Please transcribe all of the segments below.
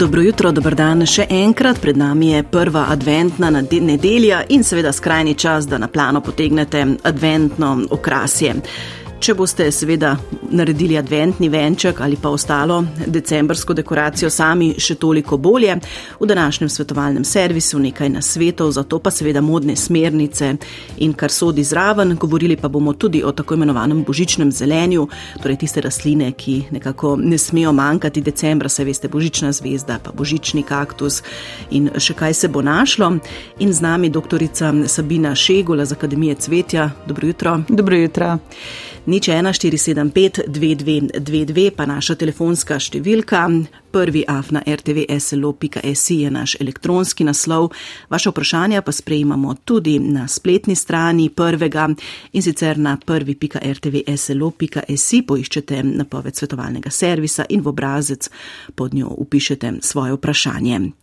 Dobro jutro, dober dan še enkrat. Pred nami je prva adventna nedelja in seveda skrajni čas, da na plano potegnete adventno okrasje. Če boste seveda naredili adventni venček ali pa ostalo decembrsko dekoracijo sami, še toliko bolje. V današnjem svetovalnem servisu nekaj nasvetov, zato pa seveda modne smernice in kar sodi zraven. Govorili pa bomo tudi o tako imenovanem božičnem zelenju, torej tiste rastline, ki nekako ne smejo manjkati decembra, se veste, božična zvezda, pa božični kaktus in še kaj se bo našlo. In z nami doktorica Sabina Šegula z Akademije Cvetja. Dobro jutro. Dobro jutro nič 1475 2222 pa naša telefonska številka. Prvi afna rtvslo.si je naš elektronski naslov. Vaše vprašanja pa sprejemamo tudi na spletni strani prvega in sicer na prvi.rtvslo.si poiščete napoved svetovalnega servisa in v obrazec pod njo upišete svoje vprašanje.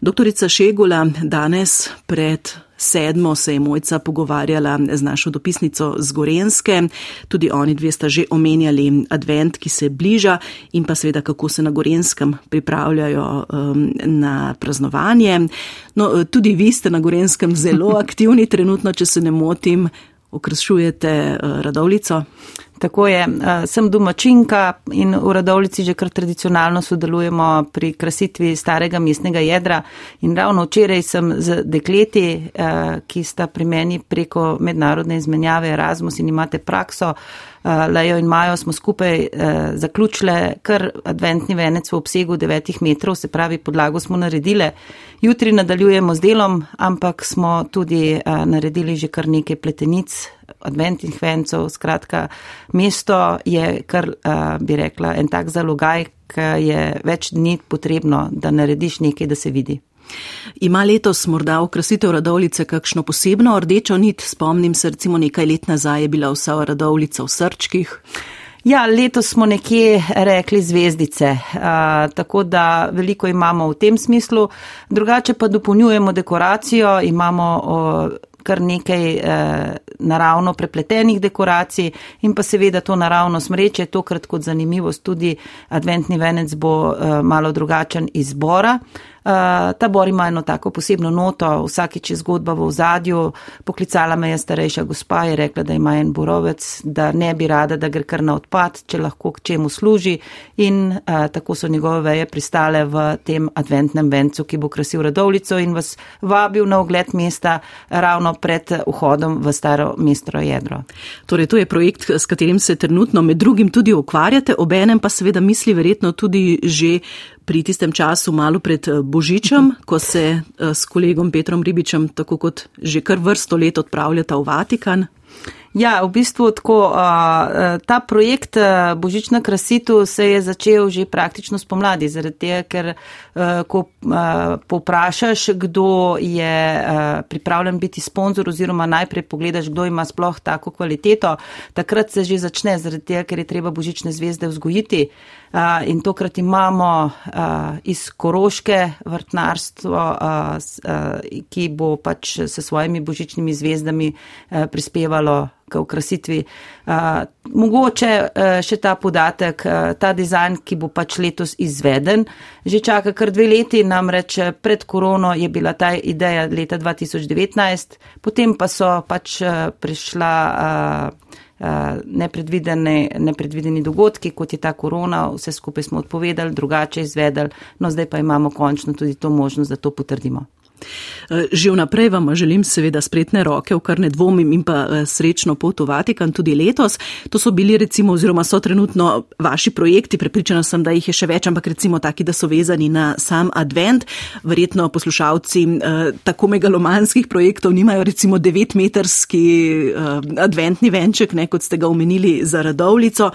Doktorica Šegula danes pred sedmo se je mojca pogovarjala z našo dopisnico z Gorenske. Tudi oni dve sta že omenjali advent, ki se bliža in pa seveda, kako se na Gorenskem pripravljajo um, na praznovanje. No, tudi vi ste na Gorenskem zelo aktivni trenutno, če se ne motim, okrašujete uh, radovlico. Tako je, eh, sem domačinka in v Radovlici že kar tradicionalno sodelujemo pri krasitvi starega mestnega jedra. In ravno včeraj sem z dekleti, eh, ki sta pri meni preko mednarodne izmenjave Erasmus in imate prakso, Eh, Lejo in Majo smo skupaj zaključile kar adventni venec v obsegu 9 metrov, se pravi podlago smo naredile. Jutri nadaljujemo z delom, ampak smo tudi naredili že kar nekaj pletenic adventnih vencov. Skratka, mesto je kar, uh, bi rekla, en tak zalogaj, ki je več dni potrebno, da narediš nekaj, da se vidi. Ima letos morda okrasitev radovlice kakšno posebno rdečo nit? Spomnim se, recimo nekaj let nazaj je bila vsa radovlica v srčkih. Ja, letos smo nekje rekli zvezdice, uh, tako da veliko imamo v tem smislu. Drugače pa dopolnjujemo dekoracijo, imamo uh, kar nekaj uh, naravno prepletenih dekoracij in pa seveda to naravno smreče, tokrat kot zanimivost tudi adventni venec bo uh, malo drugačen izbora. Uh, ta bor ima eno tako posebno noto, vsakeč je zgodba v ozadju. Poklicala me je starejša gospa in rekla, da ima en borovec, da ne bi rada, da gre kar na odpad, če lahko k čemu služi. In uh, tako so njegove veje pristale v tem adventnem vencu, ki bo krasil radovlico in vas vabil na ogled mesta ravno pred vhodom v staro mestro jedro. Torej, to je projekt, s katerim se trenutno med drugim tudi ukvarjate, obenem pa seveda misli verjetno tudi že pri tistem času, malo pred eh, Božičem, ko se eh, s kolegom Petrom Ribičem, tako kot že kar vrsto let, odpravljata v Vatikan. Ja, v bistvu tako, ta projekt Božična krasitev se je začel že praktično spomladi, zaradi tega, ker ko poprašaš, kdo je pripravljen biti sponzor oziroma najprej pogledaš, kdo ima sploh tako kvaliteto, takrat se že začne, zaradi tega, ker je treba Božične zvezde vzgojiti. In tokrat imamo iz Koroške vrtnarstvo, ki bo pač se svojimi božičnimi zvezdami prispevalo k okrasitvi. Mogoče še ta podatek, ta dizajn, ki bo pač letos izveden, že čaka kar dve leti, namreč pred korono je bila ta ideja leta 2019, potem pa so pač prišla nepredvideni, nepredvideni dogodki, kot je ta korona, vse skupaj smo odpovedali, drugače izvedeli, no zdaj pa imamo končno tudi to možnost, da to potrdimo. Eh, že vnaprej vam želim seveda spretne roke, v kar ne dvomim in pa eh, srečno pot v Vatikan tudi letos. To so bili recimo oziroma so trenutno vaši projekti, prepričana sem, da jih je še več, ampak recimo taki, da so vezani na sam advent. Verjetno poslušalci eh, tako megalomanskih projektov nimajo recimo devetmetrski adventni venček, ne kot ste ga omenili za radovlico.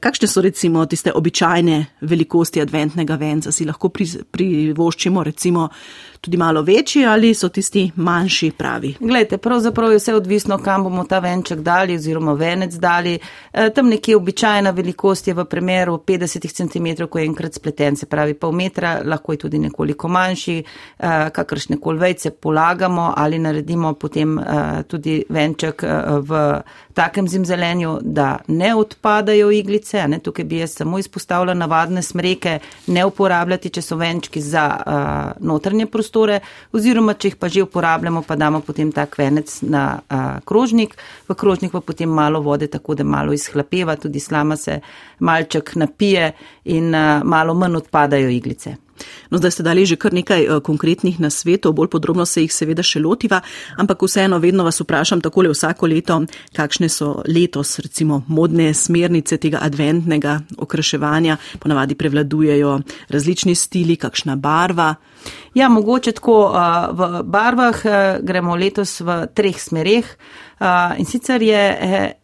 Kakšne so recimo tiste običajne velikosti adventnega venca? Si lahko privoščimo recimo tudi malo več večji ali so tisti manjši pravi? Glejte, pravzaprav je vse odvisno, kam bomo ta venček dali oziroma venec dali. E, tam nekje običajna velikost je v primeru 50 cm, ko je enkrat spleten, se pravi pol metra, lahko je tudi nekoliko manjši, e, kakršne kol vejce polagamo ali naredimo potem e, tudi venček e, v takem zimzelenju, da ne odpadajo iglice. Ne? Tukaj bi jaz samo izpostavila navadne smreke, ne uporabljati, če so venčki za uh, notranje prostore, oziroma če jih pa že uporabljamo, pa damo potem tak venec na uh, krožnik. V krožnik pa potem malo vode, tako da malo izhlapeva, tudi slama se malček napije in uh, malo manj odpadajo iglice. No, zdaj ste dali že kar nekaj uh, konkretnih nasvetov, bolj podrobno se jih seveda še lotiva, ampak vseeno vedno vas vprašam takole vsako leto, kakšne so letos recimo modne smernice tega adventnega okraševanja, ponavadi prevladujejo različni stili, kakšna barva. Ja, mogoče tako uh, v barvah gremo letos v treh smereh in sicer je.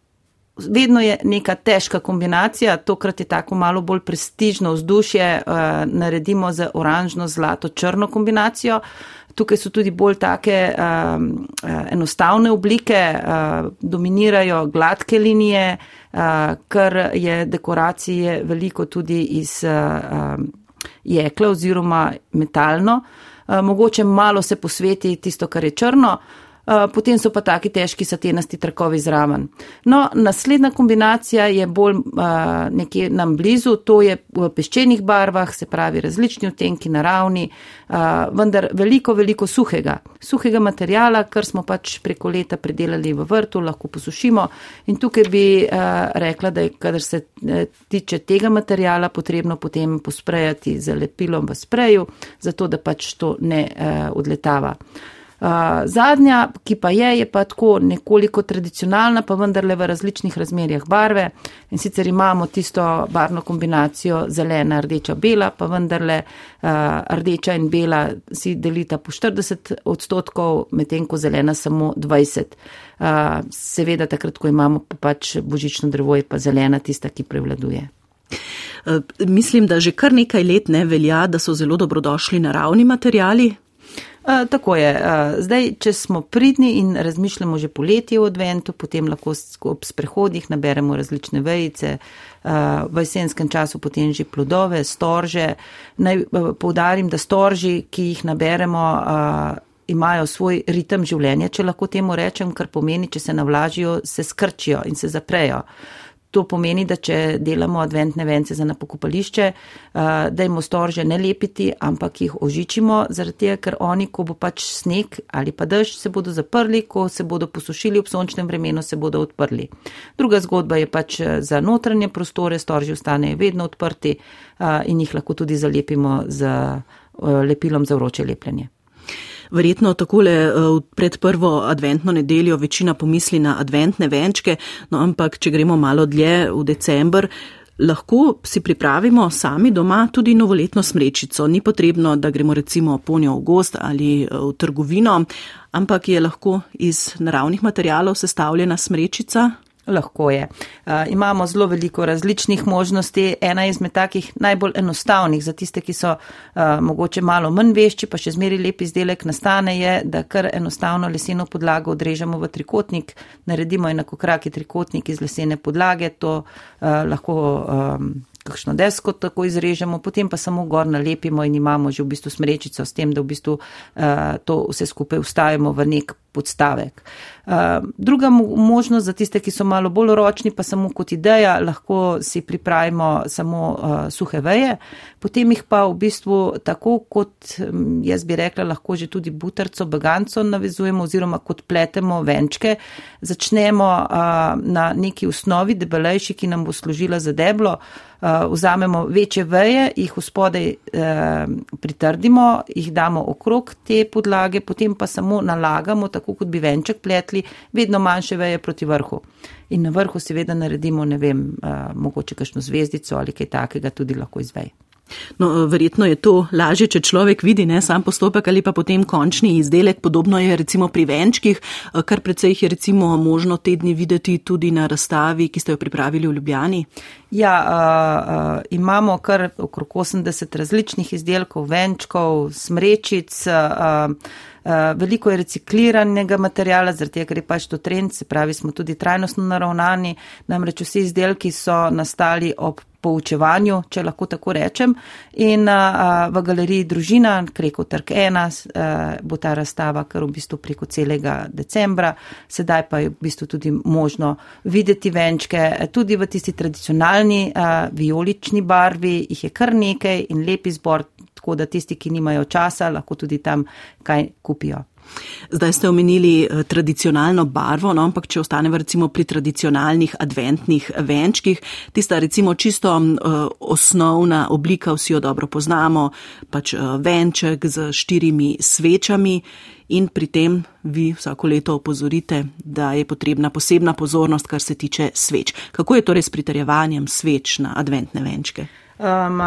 Vedno je neka težka kombinacija, tokrat je tako malo bolj prestižno vzdušje, uh, naredimo za oranžno, zlato, črno kombinacijo. Tukaj so tudi bolj take um, enostavne oblike, uh, dominirajo gladke linije, uh, ker je dekoracije veliko tudi iz uh, jekla oziroma metalno. Uh, mogoče malo se posveti tisto, kar je črno. Uh, potem so pa taki težki satenasti trakovi zraven. No, naslednja kombinacija je bolj uh, nekje nam blizu, to je v peščenih barvah, se pravi različni odtenki naravni, uh, vendar veliko, veliko suhega, suhega materijala, kar smo pač preko leta predelali v vrtu, lahko posušimo. In tukaj bi rekla, da je, kadar se tiče tega materijala, potrebno potem posprejati z lepilom v spreju, zato da pač to ne odletava. Zadnja, ki pa je, je pa tako nekoliko tradicionalna, pa vendarle v različnih razmerjah barve. In sicer imamo tisto barvno kombinacijo zelena, rdeča, bela, pa vendarle uh, rdeča in bela si delita po 40 odstotkov, medtem ko zelena samo 20. Uh, seveda takrat, ko imamo pa pač božično drevo, je pa zelena tista, ki prevladuje. Mislim, da že kar nekaj let ne velja, da so zelo dobrodošli naravni materijali, Uh, tako je. Uh, zdaj, če smo pridni in razmišljamo že poletje v adventu, potem lahko ob sprehodih naberemo različne vejice, uh, v jesenskem času potem že plodove, storže. Naj uh, povdarim, da storži, ki jih naberemo, uh, imajo svoj ritem življenja, če lahko temu rečem, kar pomeni, če se navlažijo, se skrčijo in se zaprejo. To pomeni, da če delamo adventne vence za napokopališče, uh, da jim storže ne lepiti, ampak jih ožičimo, zaradi tega, ker oni, ko bo pač sneg ali pa dež, se bodo zaprli, ko se bodo posušili ob sončnem vremenu, se bodo odprli. Druga zgodba je pač uh, za notranje prostore, storži ostanejo vedno odprti uh, in jih lahko tudi zalepimo z lepilom za vroče lepljenje. Verjetno takole eh, pred prvo adventno nedeljo večina pomisli na adventne venčke, no ampak če gremo malo dlje v decembr, lahko si pripravimo sami doma tudi novoletno smrečico. Ni potrebno, da gremo recimo ponjo v gost ali eh, v trgovino, ampak je lahko iz naravnih materijalov sestavljena smrečica, Lahko je. Uh, imamo zelo veliko različnih možnosti. Ena izmed takih najbolj enostavnih za tiste, ki so uh, mogoče malo manj vešči, pa še zmeri lep izdelek nastane, je, da kar enostavno leseno podlago odrežemo v trikotnik, naredimo enakokraki trikotnik iz lesene podlage, to uh, lahko. Um, kakšno desko tako izrežemo, potem pa samo gor nalepimo in imamo že v bistvu smrečico s tem, da v bistvu uh, to vse skupaj ustavimo v nek podstavek. Uh, druga možnost za tiste, ki so malo bolj ročni, pa samo kot ideja, lahko si pripravimo samo uh, suhe veje, potem jih pa v bistvu tako kot jaz bi rekla, lahko že tudi butarco, baganco navezujemo oziroma kot pletemo venčke, začnemo uh, na neki osnovi debelejši, ki nam bo služila za deblo. Vzamemo večje veje, jih v spodaj pritrdimo, jih damo okrog te podlage, potem pa samo nalagamo, tako kot bi venček pletli, vedno manjše veje proti vrhu. In na vrhu seveda naredimo, ne vem, uh, mogoče kakšno zvezdico ali kaj takega, tudi lahko izvej. No, verjetno je to lažje, če človek vidi ne sam postopek ali pa potem končni izdelek. Podobno je recimo pri venčkih, kar precej jih je recimo možno tedni videti tudi na razstavi, ki ste jo pripravili v Ljubljani. Ja, uh, uh, imamo kar okrog 80 različnih izdelkov, venčkov, smrečic. Uh, veliko je recikliranega materijala, zaradi tega, ker je pač to trend, se pravi, smo tudi trajnostno naravnani, namreč vsi izdelki so nastali ob poučevanju, če lahko tako rečem. In a, v galeriji Družina, preko Trg 1, a, bo ta razstava kar v bistvu preko celega decembra. Sedaj pa je v bistvu tudi možno videti venčke, tudi v tisti tradicionalni a, vijolični barvi, jih je kar nekaj in lep izbor, tako da tisti, ki nimajo časa, lahko tudi tam kaj kupijo. Zdaj ste omenili eh, tradicionalno barvo, no, ampak če ostanemo recimo pri tradicionalnih adventnih venčkih, tista recimo čisto uh, osnovna oblika, vsi jo dobro poznamo, pač uh, venček z štirimi svečami in pri tem vi vsako leto opozorite, da je potrebna posebna pozornost, kar se tiče sveč. Kako je torej s pritarjevanjem sveč na adventne venčke? Um,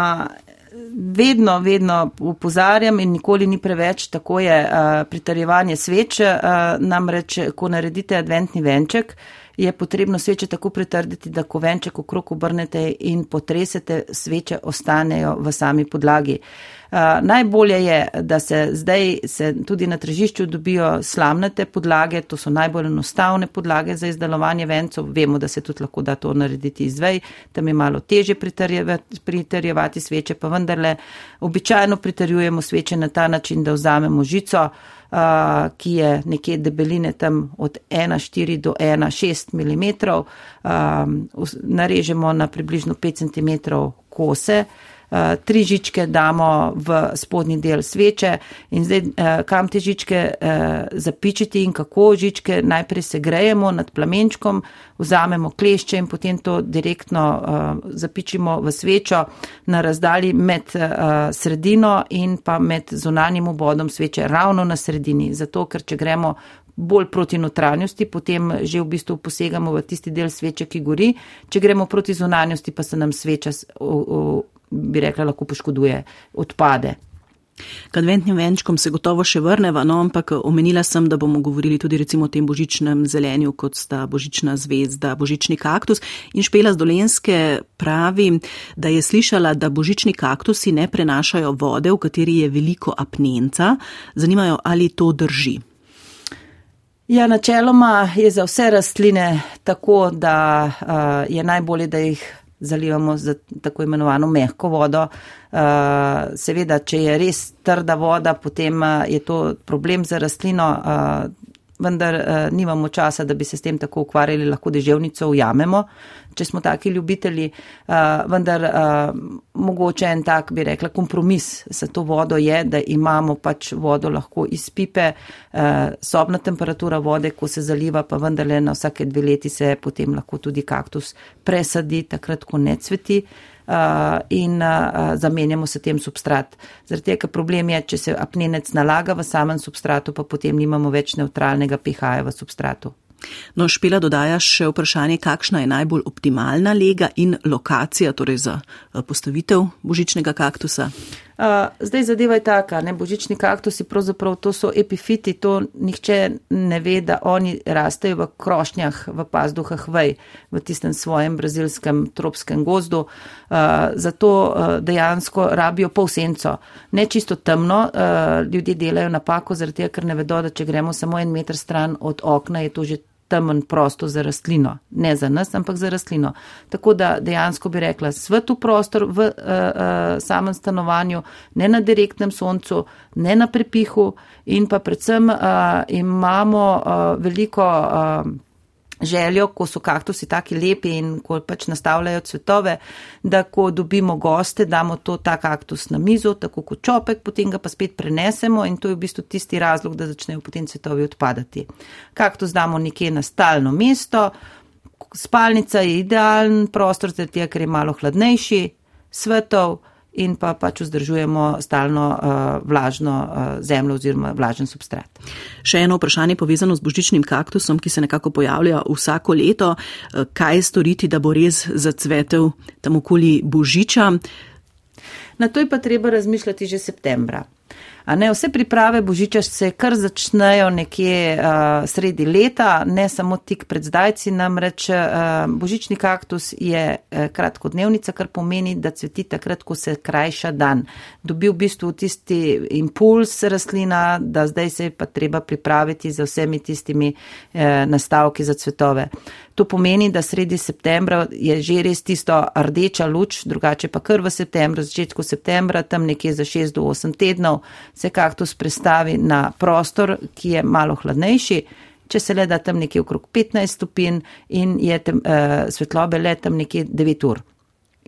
vedno, vedno upozarjam in nikoli ni preveč, tako je uh, pritarjevanje sveče, uh, namreč, ko naredite adventni venček, je potrebno sveče tako pritrditi, da ko venček okrog obrnete in potresete, sveče ostanejo v sami podlagi. Uh, najbolje je, da se zdaj se tudi na tržišču dobijo slamnate podlage, to so najbolj enostavne podlage za izdelovanje vencov. Vemo, da se tudi lahko da to narediti izvej, tam je malo teže pritrjevati, pritrjevati sveče, pa vendarle običajno pritrjujemo sveče na ta način, da vzamemo žico uh, ki je nekje debeline tam od 1,4 do 1,6 mm, um, narežemo na približno 5 cm kose. Eh, tri žičke damo v spodnji del sveče in zdaj eh, kam te žičke eh, zapičiti in kako žičke najprej se grejemo nad plamenčkom, vzamemo klešče in potem to direktno zapičimo v svečo na razdalji med sredino in pa med zunanjim obodom sveče ravno na sredini. Zato, ker če gremo bolj proti notranjosti, potem že v bistvu posegamo v tisti del sveče, ki gori. Če gremo proti zunanjosti, pa se nam sveča bi rekla, lahko poškoduje, odpade. K adventnim venčkom se gotovo še vrneva, no, ampak omenila sem, da bomo govorili tudi recimo o tem božičnem zelenju, kot sta božična zvezda, božični kaktus. In Špela z Dolenske pravi, da je slišala, da božični kaktusi ne prenašajo vode, v kateri je veliko apnenca. Zanimajo, ali to drži. Ja, načeloma je za vse rastline tako, da uh, je najbolje, da jih zalivamo z tako imenovano mehko vodo. Uh, seveda, če je res trda voda, potem uh, je to problem za rastlino, uh, vendar uh, nimamo časa, da bi se s tem tako ukvarjali, lahko deževnico ujamemo, če smo taki ljubitelji, uh, vendar uh, mogoče en tak, bi rekla, kompromis za to vodo je, da imamo pač vodo lahko iz pipe, uh, sobna temperatura vode, ko se zaliva, pa vendarle na vsake dve leti se potem lahko tudi kaktus presadi, takrat, ko ne cveti. Uh, in uh, zamenjamo se tem substrat. Zaradi tega problem je, če se apnenec nalaga v samem substratu, pa potem nimamo več neutralnega pH-ja v substratu. No, Špela dodaja še vprašanje, kakšna je najbolj optimalna lega in lokacija torej za eh, postavitev božičnega kaktusa. Zdaj zadeva je taka, ne božični kaktusi, pravzaprav to so epifiti, to nihče ne ve, da oni rastejo v krošnjah, v pazduhah vej, v tistem svojem brazilskem tropskem gozdu, uh, zato uh, dejansko rabijo pol senco. Ne čisto temno, uh, ljudje delajo napako, zaradi tega, ker ne vedo, da če gremo samo en meter stran od okna, je to že temen prostor za rastlino. Ne za nas, ampak za rastlino. Tako da dejansko bi rekla, svetu prostor v uh, uh, samem stanovanju, ne na direktnem soncu, ne na prepihu in pa predvsem uh, imamo uh, veliko. Uh, željo, ko so kaktusi taki lepi in ko pač nastavljajo cvetove, da ko dobimo goste, damo to ta kaktus na mizo, tako kot čopek, potem ga pa spet prenesemo in to je v bistvu tisti razlog, da začnejo potem cvetovi odpadati. Kaktus damo nekje na stalno mesto, spalnica je idealen prostor, zato ker je malo hladnejši, svetov in pa pač vzdržujemo stalno uh, vlažno uh, zemljo oziroma vlažen substrat. Še eno vprašanje povezano z božičnim kaktusom, ki se nekako pojavlja vsako leto. Uh, kaj storiti, da bo res zacvetel tam okoli božiča? Na to je pa treba razmišljati že septembra. A ne, vse priprave božiča se kar začnejo nekje uh, sredi leta, ne samo tik pred zdajci, namreč uh, božični kaktus je uh, kratkodnevnica, kar pomeni, da cveti takrat, ko se krajša dan. Dobil v bistvu tisti impuls rastlina, da zdaj se je pa treba pripraviti za vsemi tistimi uh, nastavki za cvetove. To pomeni, da sredi septembra je že res tisto rdeča luč, drugače pa kar v septembru, začetku septembra, tam nekje za 6 do 8 tednov, se kaktus prestavi na prostor, ki je malo hladnejši. Če se le da tam nekje okrog 15 stopinj in je tem, uh, svetlobe le tam nekje 9 ur.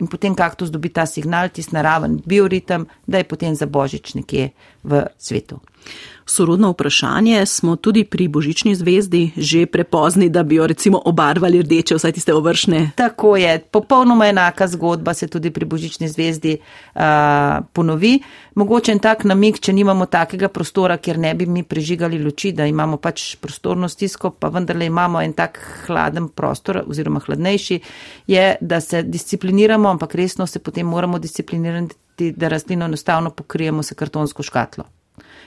In potem kaktus dobi ta signal, tisti naraven bioritem, da je potem za božič nekje v svetu sorodno vprašanje, smo tudi pri Božični zvezdi že prepozni, da bi jo recimo obarvali rdeče, vsaj tiste ovršne. Tako je, popolnoma enaka zgodba se tudi pri Božični zvezdi uh, ponovi. Mogoče en tak namik, če nimamo takega prostora, kjer ne bi mi prižigali luči, da imamo pač prostorno stisko, pa vendarle imamo en tak hladen prostor oziroma hladnejši, je, da se discipliniramo, ampak resno se potem moramo disciplinirati, da rastlino enostavno pokrijemo s kartonsko škatlo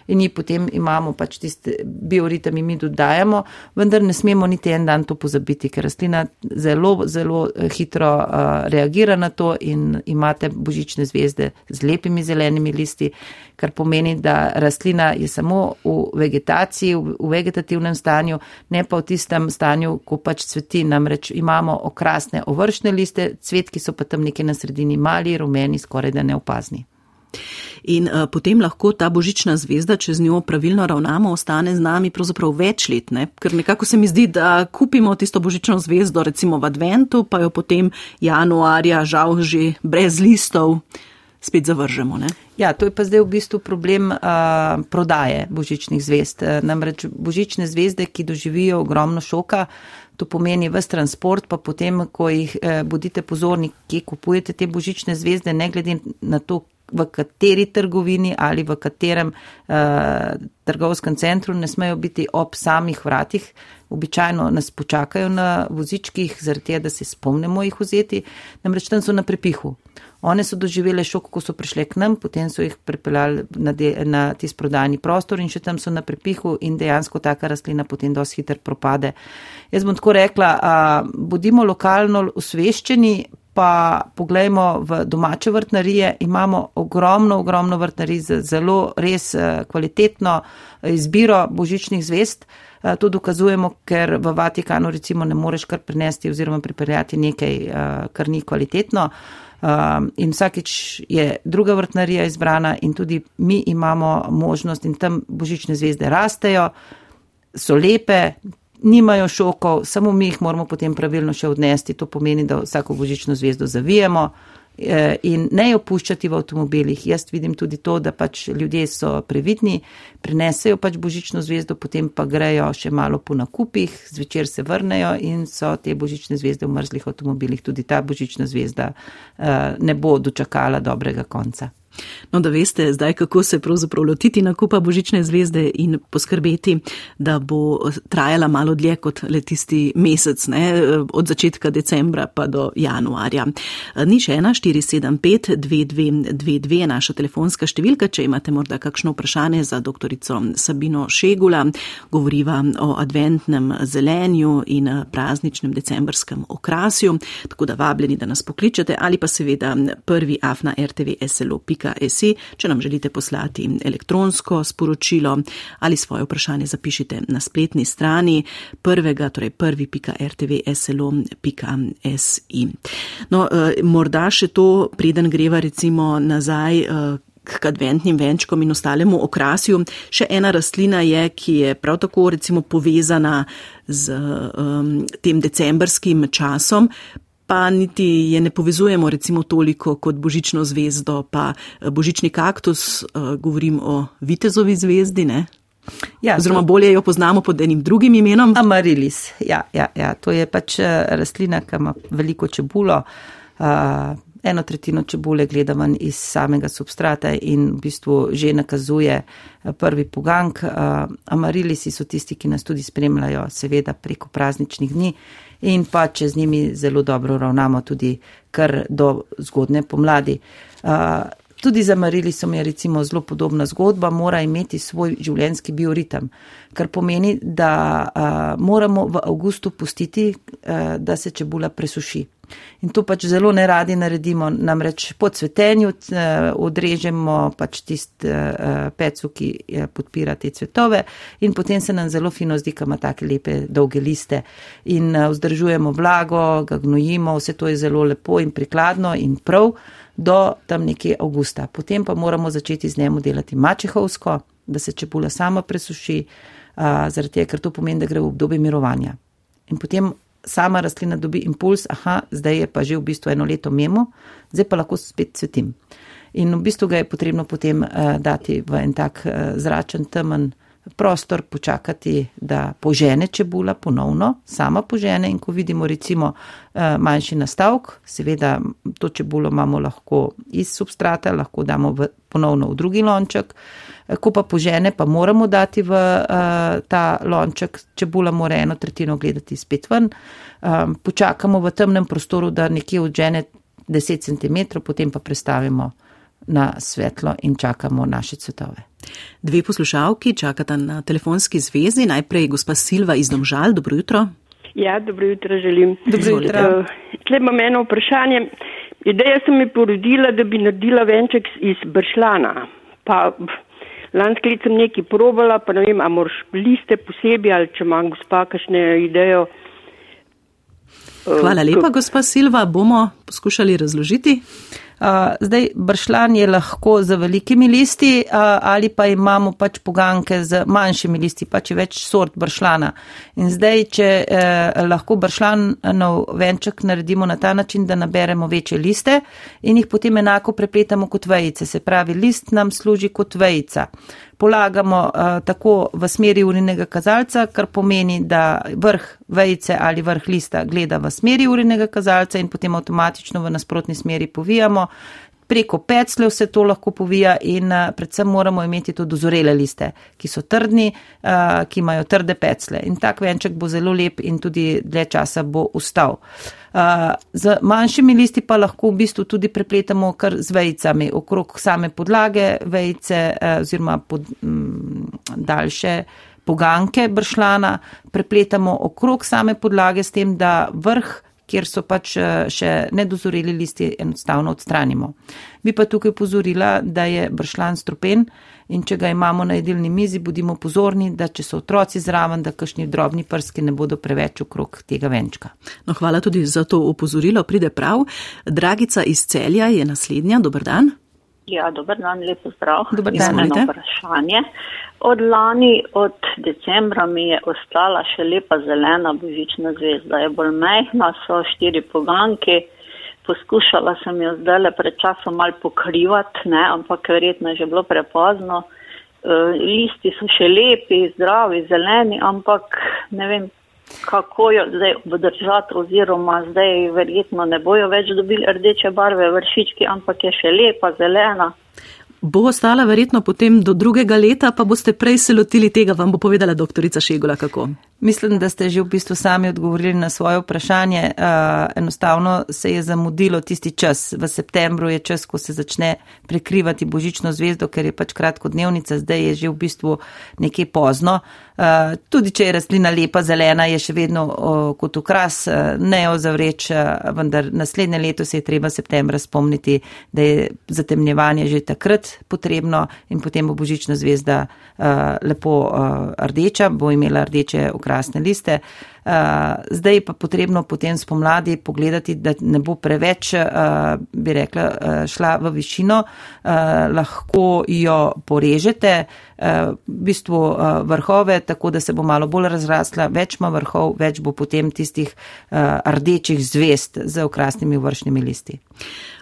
in jih potem imamo pač tiste bioritem in mi dodajamo, vendar ne smemo niti en dan to pozabiti, ker rastlina zelo, zelo eh, hitro uh, reagira na to in imate božične zvezde z lepimi zelenimi listi, kar pomeni, da rastlina je samo v vegetaciji, v, v vegetativnem stanju, ne pa v tistem stanju, ko pač cveti. Namreč imamo okrasne ovršne liste, cvetki so pa tam nekje na sredini mali, rumeni, skoraj da neopazni. In uh, potem lahko ta božična zvezda, če z njo pravilno ravnamo, ostane z nami pravzaprav več let. Ne? Ker nekako se mi zdi, da kupimo tisto božično zvezdo recimo v adventu, pa jo potem januarja, žal že brez listov, spet zavržemo. Ne? Ja, to je pa zdaj v bistvu problem uh, prodaje božičnih zvezd. Namreč božične zvezde, ki doživijo ogromno šoka, To pomeni vse transport, pa potem, ko jih eh, bodite pozorni, kje kupujete te božične zvezde, ne glede na to, v kateri trgovini ali v katerem uh, trgovskem centru ne smejo biti ob samih vratih. Običajno nas počakajo na vozičkih, zaradi tega, da se spomnimo jih vzeti, namreč tam so na prepihu. One so doživele šok, ko so prišle k nam, potem so jih pripeljali na, na tisti prodajni prostor in še tam so na prepihu in dejansko taka rastlina potem dosti hitro propade. Jaz bom tako rekla, a, bodimo lokalno usveščeni, pa pogledajmo v domače vrtnarije, imamo ogromno, ogromno vrtnarij z zelo res eh, kvalitetno izbiro božičnih zvest. Eh, to dokazujemo, ker v Vatikanu recimo ne moreš kar prinesti oziroma pripeljati nekaj, eh, kar ni kvalitetno. In vsakeč je druga vrtnarija izbrana in tudi mi imamo možnost in tam božične zvezde rastejo, so lepe, nimajo šokov, samo mi jih moramo potem pravilno še odnesti. To pomeni, da vsako božično zvezdo zavijemo eh, in ne jo puščati v avtomobilih. Jaz vidim tudi to, da pač ljudje so previdni, prinesejo pač božično zvezdo, potem pa grejo še malo po nakupih, zvečer se vrnejo in so te božične zvezde v mrzlih avtomobilih. Tudi ta božična zvezda eh, ne bo dočakala dobrega konca. No, da veste zdaj, kako se pravzaprav lotiti nakupa Božične zvezde in poskrbeti, da bo trajala malo dlje kot le tisti mesec, ne? od začetka decembra pa do januarja. Nič 1475-2222 naša telefonska številka, če imate morda kakšno vprašanje za doktorico Sabino Šegula, govoriva o adventnem zelenju in prazničnem decembrskem okrasju, tako da vabljeni, da nas pokličete ali pa seveda prvi afna RTV SLO www.rtv.si. Če nam želite poslati elektronsko sporočilo ali svoje vprašanje, zapišite na spletni strani prvega, torej prvi.rtv.slo.si. No, eh, morda še to, preden greva recimo nazaj eh, k adventnim venčkom in ostalemu okrasju. Še ena rastlina je, ki je prav tako recimo povezana z um, tem decembrskim časom, pa niti je ne povezujemo recimo toliko kot božično zvezdo, pa eh, božični kaktus, eh, govorim o vitezovi zvezdi, ne? Ja, Oziroma bolje jo poznamo pod enim drugim imenom. Amarilis, ja, ja, ja. to je pač eh, rastlina, ki ima veliko čebulo. Uh, eno tretjino čebule gleda ven iz samega substrata in v bistvu že nakazuje prvi pogank. Uh, Amarilisi so tisti, ki nas tudi spremljajo, seveda preko prazničnih dni. Uh, in pa če z njimi zelo dobro ravnamo tudi kar do zgodne pomladi. Tudi za Marili so mi recimo zelo podobna zgodba, mora imeti svoj življenjski bioritem, kar pomeni, da uh, moramo v avgustu pustiti, uh, da se čebula presuši. In to pač zelo ne radi naredimo, namreč po cvetenju odrežemo pač tist uh, pecu, ki podpira te cvetove in potem se nam zelo fino zdi, ima take lepe dolge liste in vzdržujemo vlago, ga gnojimo, vse to je zelo lepo in prikladno in prav do tam nekje avgusta. Potem pa moramo začeti z njemu delati mačehovsko, da se čebula sama presuši, uh, zaradi tega, ker to pomeni, da gre v obdobje mirovanja. In potem sama rastlina dobi impuls, aha, zdaj je pa že v bistvu eno leto mimo, zdaj pa lahko spet cvetim. In v bistvu ga je potrebno potem uh, dati v en tak uh, zračen, temen prostor, počakati, da požene čebula ponovno, sama požene. In ko vidimo recimo eh, manjši nastavek, seveda to čebulo imamo lahko iz substrata, lahko damo v, ponovno v drugi lonček, eh, ko pa požene, pa moramo dati v uh, ta lonček, čebula mora eno tretjino gledati spet ven, um, počakamo v temnem prostoru, da nekje odžene 10 cm, potem pa prestavimo na svetlo in čakamo naše cvetove. Dve poslušalki čakata na telefonski zvezi. Najprej gospa Silva iz Domžal. Dobro jutro. Ja, dobro jutro želim. Dobro jutro. Uh, Tle imam eno vprašanje. Ideja sem mi porodila, da bi naredila venček iz bršlana. Pa lanski let sem nekaj probala, pa ne vem, a moraš liste posebej ali če imam gospa kakšne idejo. Hvala lepa, gospa Silva. Bomo poskušali razložiti. Zdaj, bršlan je lahko z velikimi listi ali pa imamo pač poganke z manjšimi listi, pač je več sort bršlana. In zdaj, če eh, lahko bršlanov venček naredimo na ta način, da naberemo večje liste in jih potem enako prepletamo kot vejice, se pravi, list nam služi kot vejica polagamo uh, tako v smeri urinega kazalca, kar pomeni, da vrh vejice ali vrh lista gleda v smeri urinega kazalca in potem avtomatično v nasprotni smeri povijamo. Preko pecljev se to lahko povija in uh, predvsem moramo imeti to dozorele liste, ki so trdni, uh, ki imajo trde peclje. In tak venček bo zelo lep in tudi dlje časa bo ustal. Uh, z manjšimi listi pa lahko v bistvu tudi prepletamo kar z vejicami okrog same podlage vejce oziroma pod, m, daljše poganke bršlana, prepletamo okrog same podlage s tem, da vrh kjer so pač še nedozoreli listi, enostavno odstranimo. Bi pa tukaj pozorila, da je bršlan strupen in če ga imamo na jedilni mizi, bodimo pozorni, da če so otroci zraven, da kakšni drobni prski ne bodo preveč okrog tega venčka. No, hvala tudi za to upozorilo, pride prav. Dragica iz celja je naslednja, dober dan. Ja, dober dan, lepo zdrav. Dobar dan, eno vprašanje. Od lani, od decembra mi je ostala še lepa zelena božična zvezda. Je bolj mehna, so štiri poganke. Poskušala sem jo zdaj le pred časom mal pokrivati, ne, ampak verjetno je že bilo prepozno. Uh, listi so še lepi, zdravi, zeleni, ampak ne vem, kako jo zdaj obdržati oziroma zdaj verjetno ne bojo več dobili rdeče barve vršički, ampak je še lepa, zelena. Bo ostala verjetno potem do drugega leta, pa boste prej se lotili tega, vam bo povedala doktorica Šegula, kako. Mislim, da ste že v bistvu sami odgovorili na svoje vprašanje. Uh, enostavno se je zamudilo tisti čas. V septembru je čas, ko se začne prekrivati božično zvezdo, ker je pač kratkodnevnica, zdaj je že v bistvu nekje pozno. Uh, tudi če je rastlina lepa, zelena, je še vedno uh, kot ukras, uh, ne jo zavreč, uh, vendar naslednje leto se je treba septembra spomniti, da je zatemnjevanje že takrat potrebno in potem bo božična zvezda uh, lepo uh, rdeča, bo imela rdeče ukras krasne liste. Uh, zdaj pa potrebno potem spomladi pogledati, da ne bo preveč, uh, bi rekla, uh, šla v višino. Lahko jo porežete, v bistvu vrhove, tako da se bo malo bolj razrasla, več ima vrhov, več bo potem tistih rdečih zvest z okrasnimi vršnimi listi.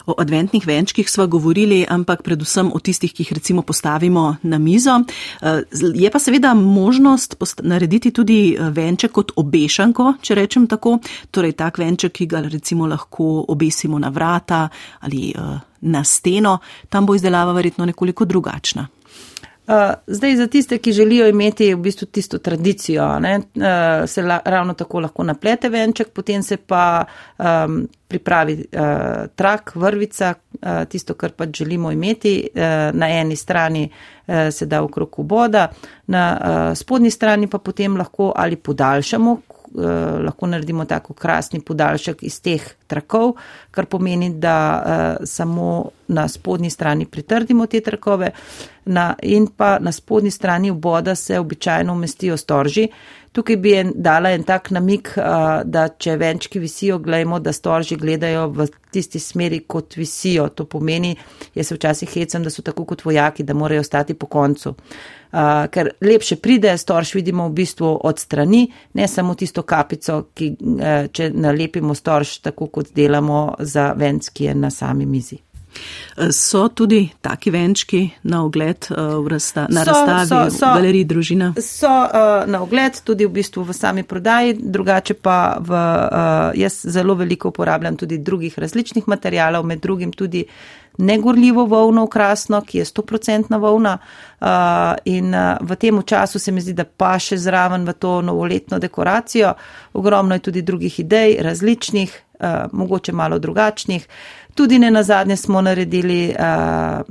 O adventnih venčkih sva govorili, ampak predvsem o tistih, ki jih recimo postavimo na mizo. Eh, je pa seveda možnost narediti tudi eh, venček kot obešanko, če rečem tako, torej tak venček, ki ga recimo lahko obesimo na vrata ali eh, na steno, tam bo izdelava verjetno nekoliko drugačna. Uh, zdaj, za tiste, ki želijo imeti v bistvu tisto tradicijo, ne, uh, se la, ravno tako lahko naplete venček, potem se pa um, pripravi uh, trak, vrvica, uh, tisto, kar pač želimo imeti. Uh, na eni strani uh, se da okrog voda, na uh, spodnji strani pa potem lahko ali podaljšamo, Eh, lahko naredimo tako krasni podaljšek iz teh trakov, kar pomeni, da uh, samo na spodnji strani pritrdimo te trakove na, in pa na spodnji strani voda se običajno umestijo storži. Tukaj bi en, dala en tak namik, uh, da če venčki visijo, gledajmo, da storži gledajo v tisti smeri, kot visijo. To pomeni, jaz se včasih hecam, da so tako kot vojaki, da morajo ostati po koncu. Uh, ker lepše pride, storž vidimo v bistvu od strani, ne samo tisto kapico, ki uh, če nalepimo storž, tako kot delamo za venc, ki je na sami mizi. So tudi taki venčki na ogled v razsta, na so, razstavi so, so, v galeriji družina? So uh, na ogled tudi v bistvu v sami prodaji, drugače pa v, uh, jaz zelo veliko uporabljam tudi drugih različnih materijalov, med drugim tudi negorljivo volno krasno, ki je 100% volna uh, in uh, v tem času se mi zdi, da pa še zraven v to novoletno dekoracijo. Ogromno je tudi drugih idej, različnih, uh, mogoče malo drugačnih. Tudi ne na zadnje smo naredili uh,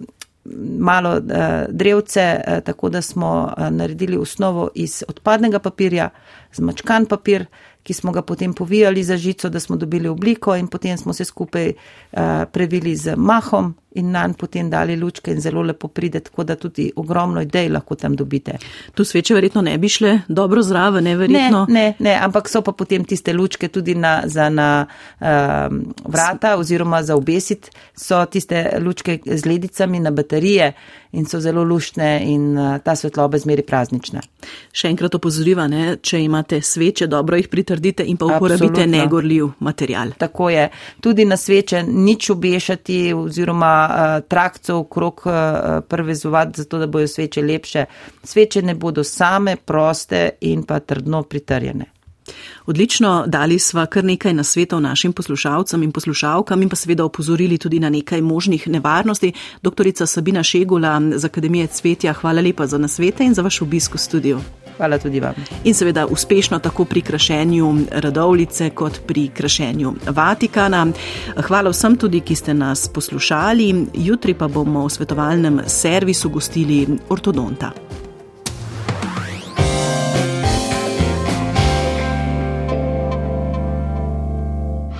malo uh, drevce, uh, tako da smo uh, naredili osnovo iz odpadnega papirja, zmačkan papir ki smo ga potem povijali za žico, da smo dobili obliko in potem smo se skupaj uh, previli z mahom in nanj potem dali lučke in zelo lepo pride, tako da tudi ogromno idej lahko tam dobite. Tu sveče verjetno ne bi šle dobro zraven, ne verjetno? Ne, ne, ne, ampak so pa potem tiste lučke tudi na, za na uh, vrata oziroma za obesit, so tiste lučke z ledicami na baterije in so zelo luštne in uh, ta svetloba zmeri praznična. Še enkrat opozoriva, ne, če imate sveče, dobro jih pritrdite in pa uporabite Absolutno. negorljiv material. Tako je. Tudi na sveče nič obešati oziroma uh, trakcov krok uh, prevezovati, zato da bojo sveče lepše. Sveče ne bodo same, proste in pa trdno pritrjene. Odlično, dali sva kar nekaj nasvetov našim poslušalcem in poslušalkam in pa seveda opozorili tudi na nekaj možnih nevarnosti. Doktorica Sabina Šegula z Akademije Cvetja, hvala lepa za nasvete in za vaš obisk v studiu. Hvala tudi vam. In seveda uspešno tako pri krašenju radovlice kot pri krašenju Vatikana. Hvala vsem tudi, ki ste nas poslušali. Jutri pa bomo v svetovalnem servisu gostili ortodonta.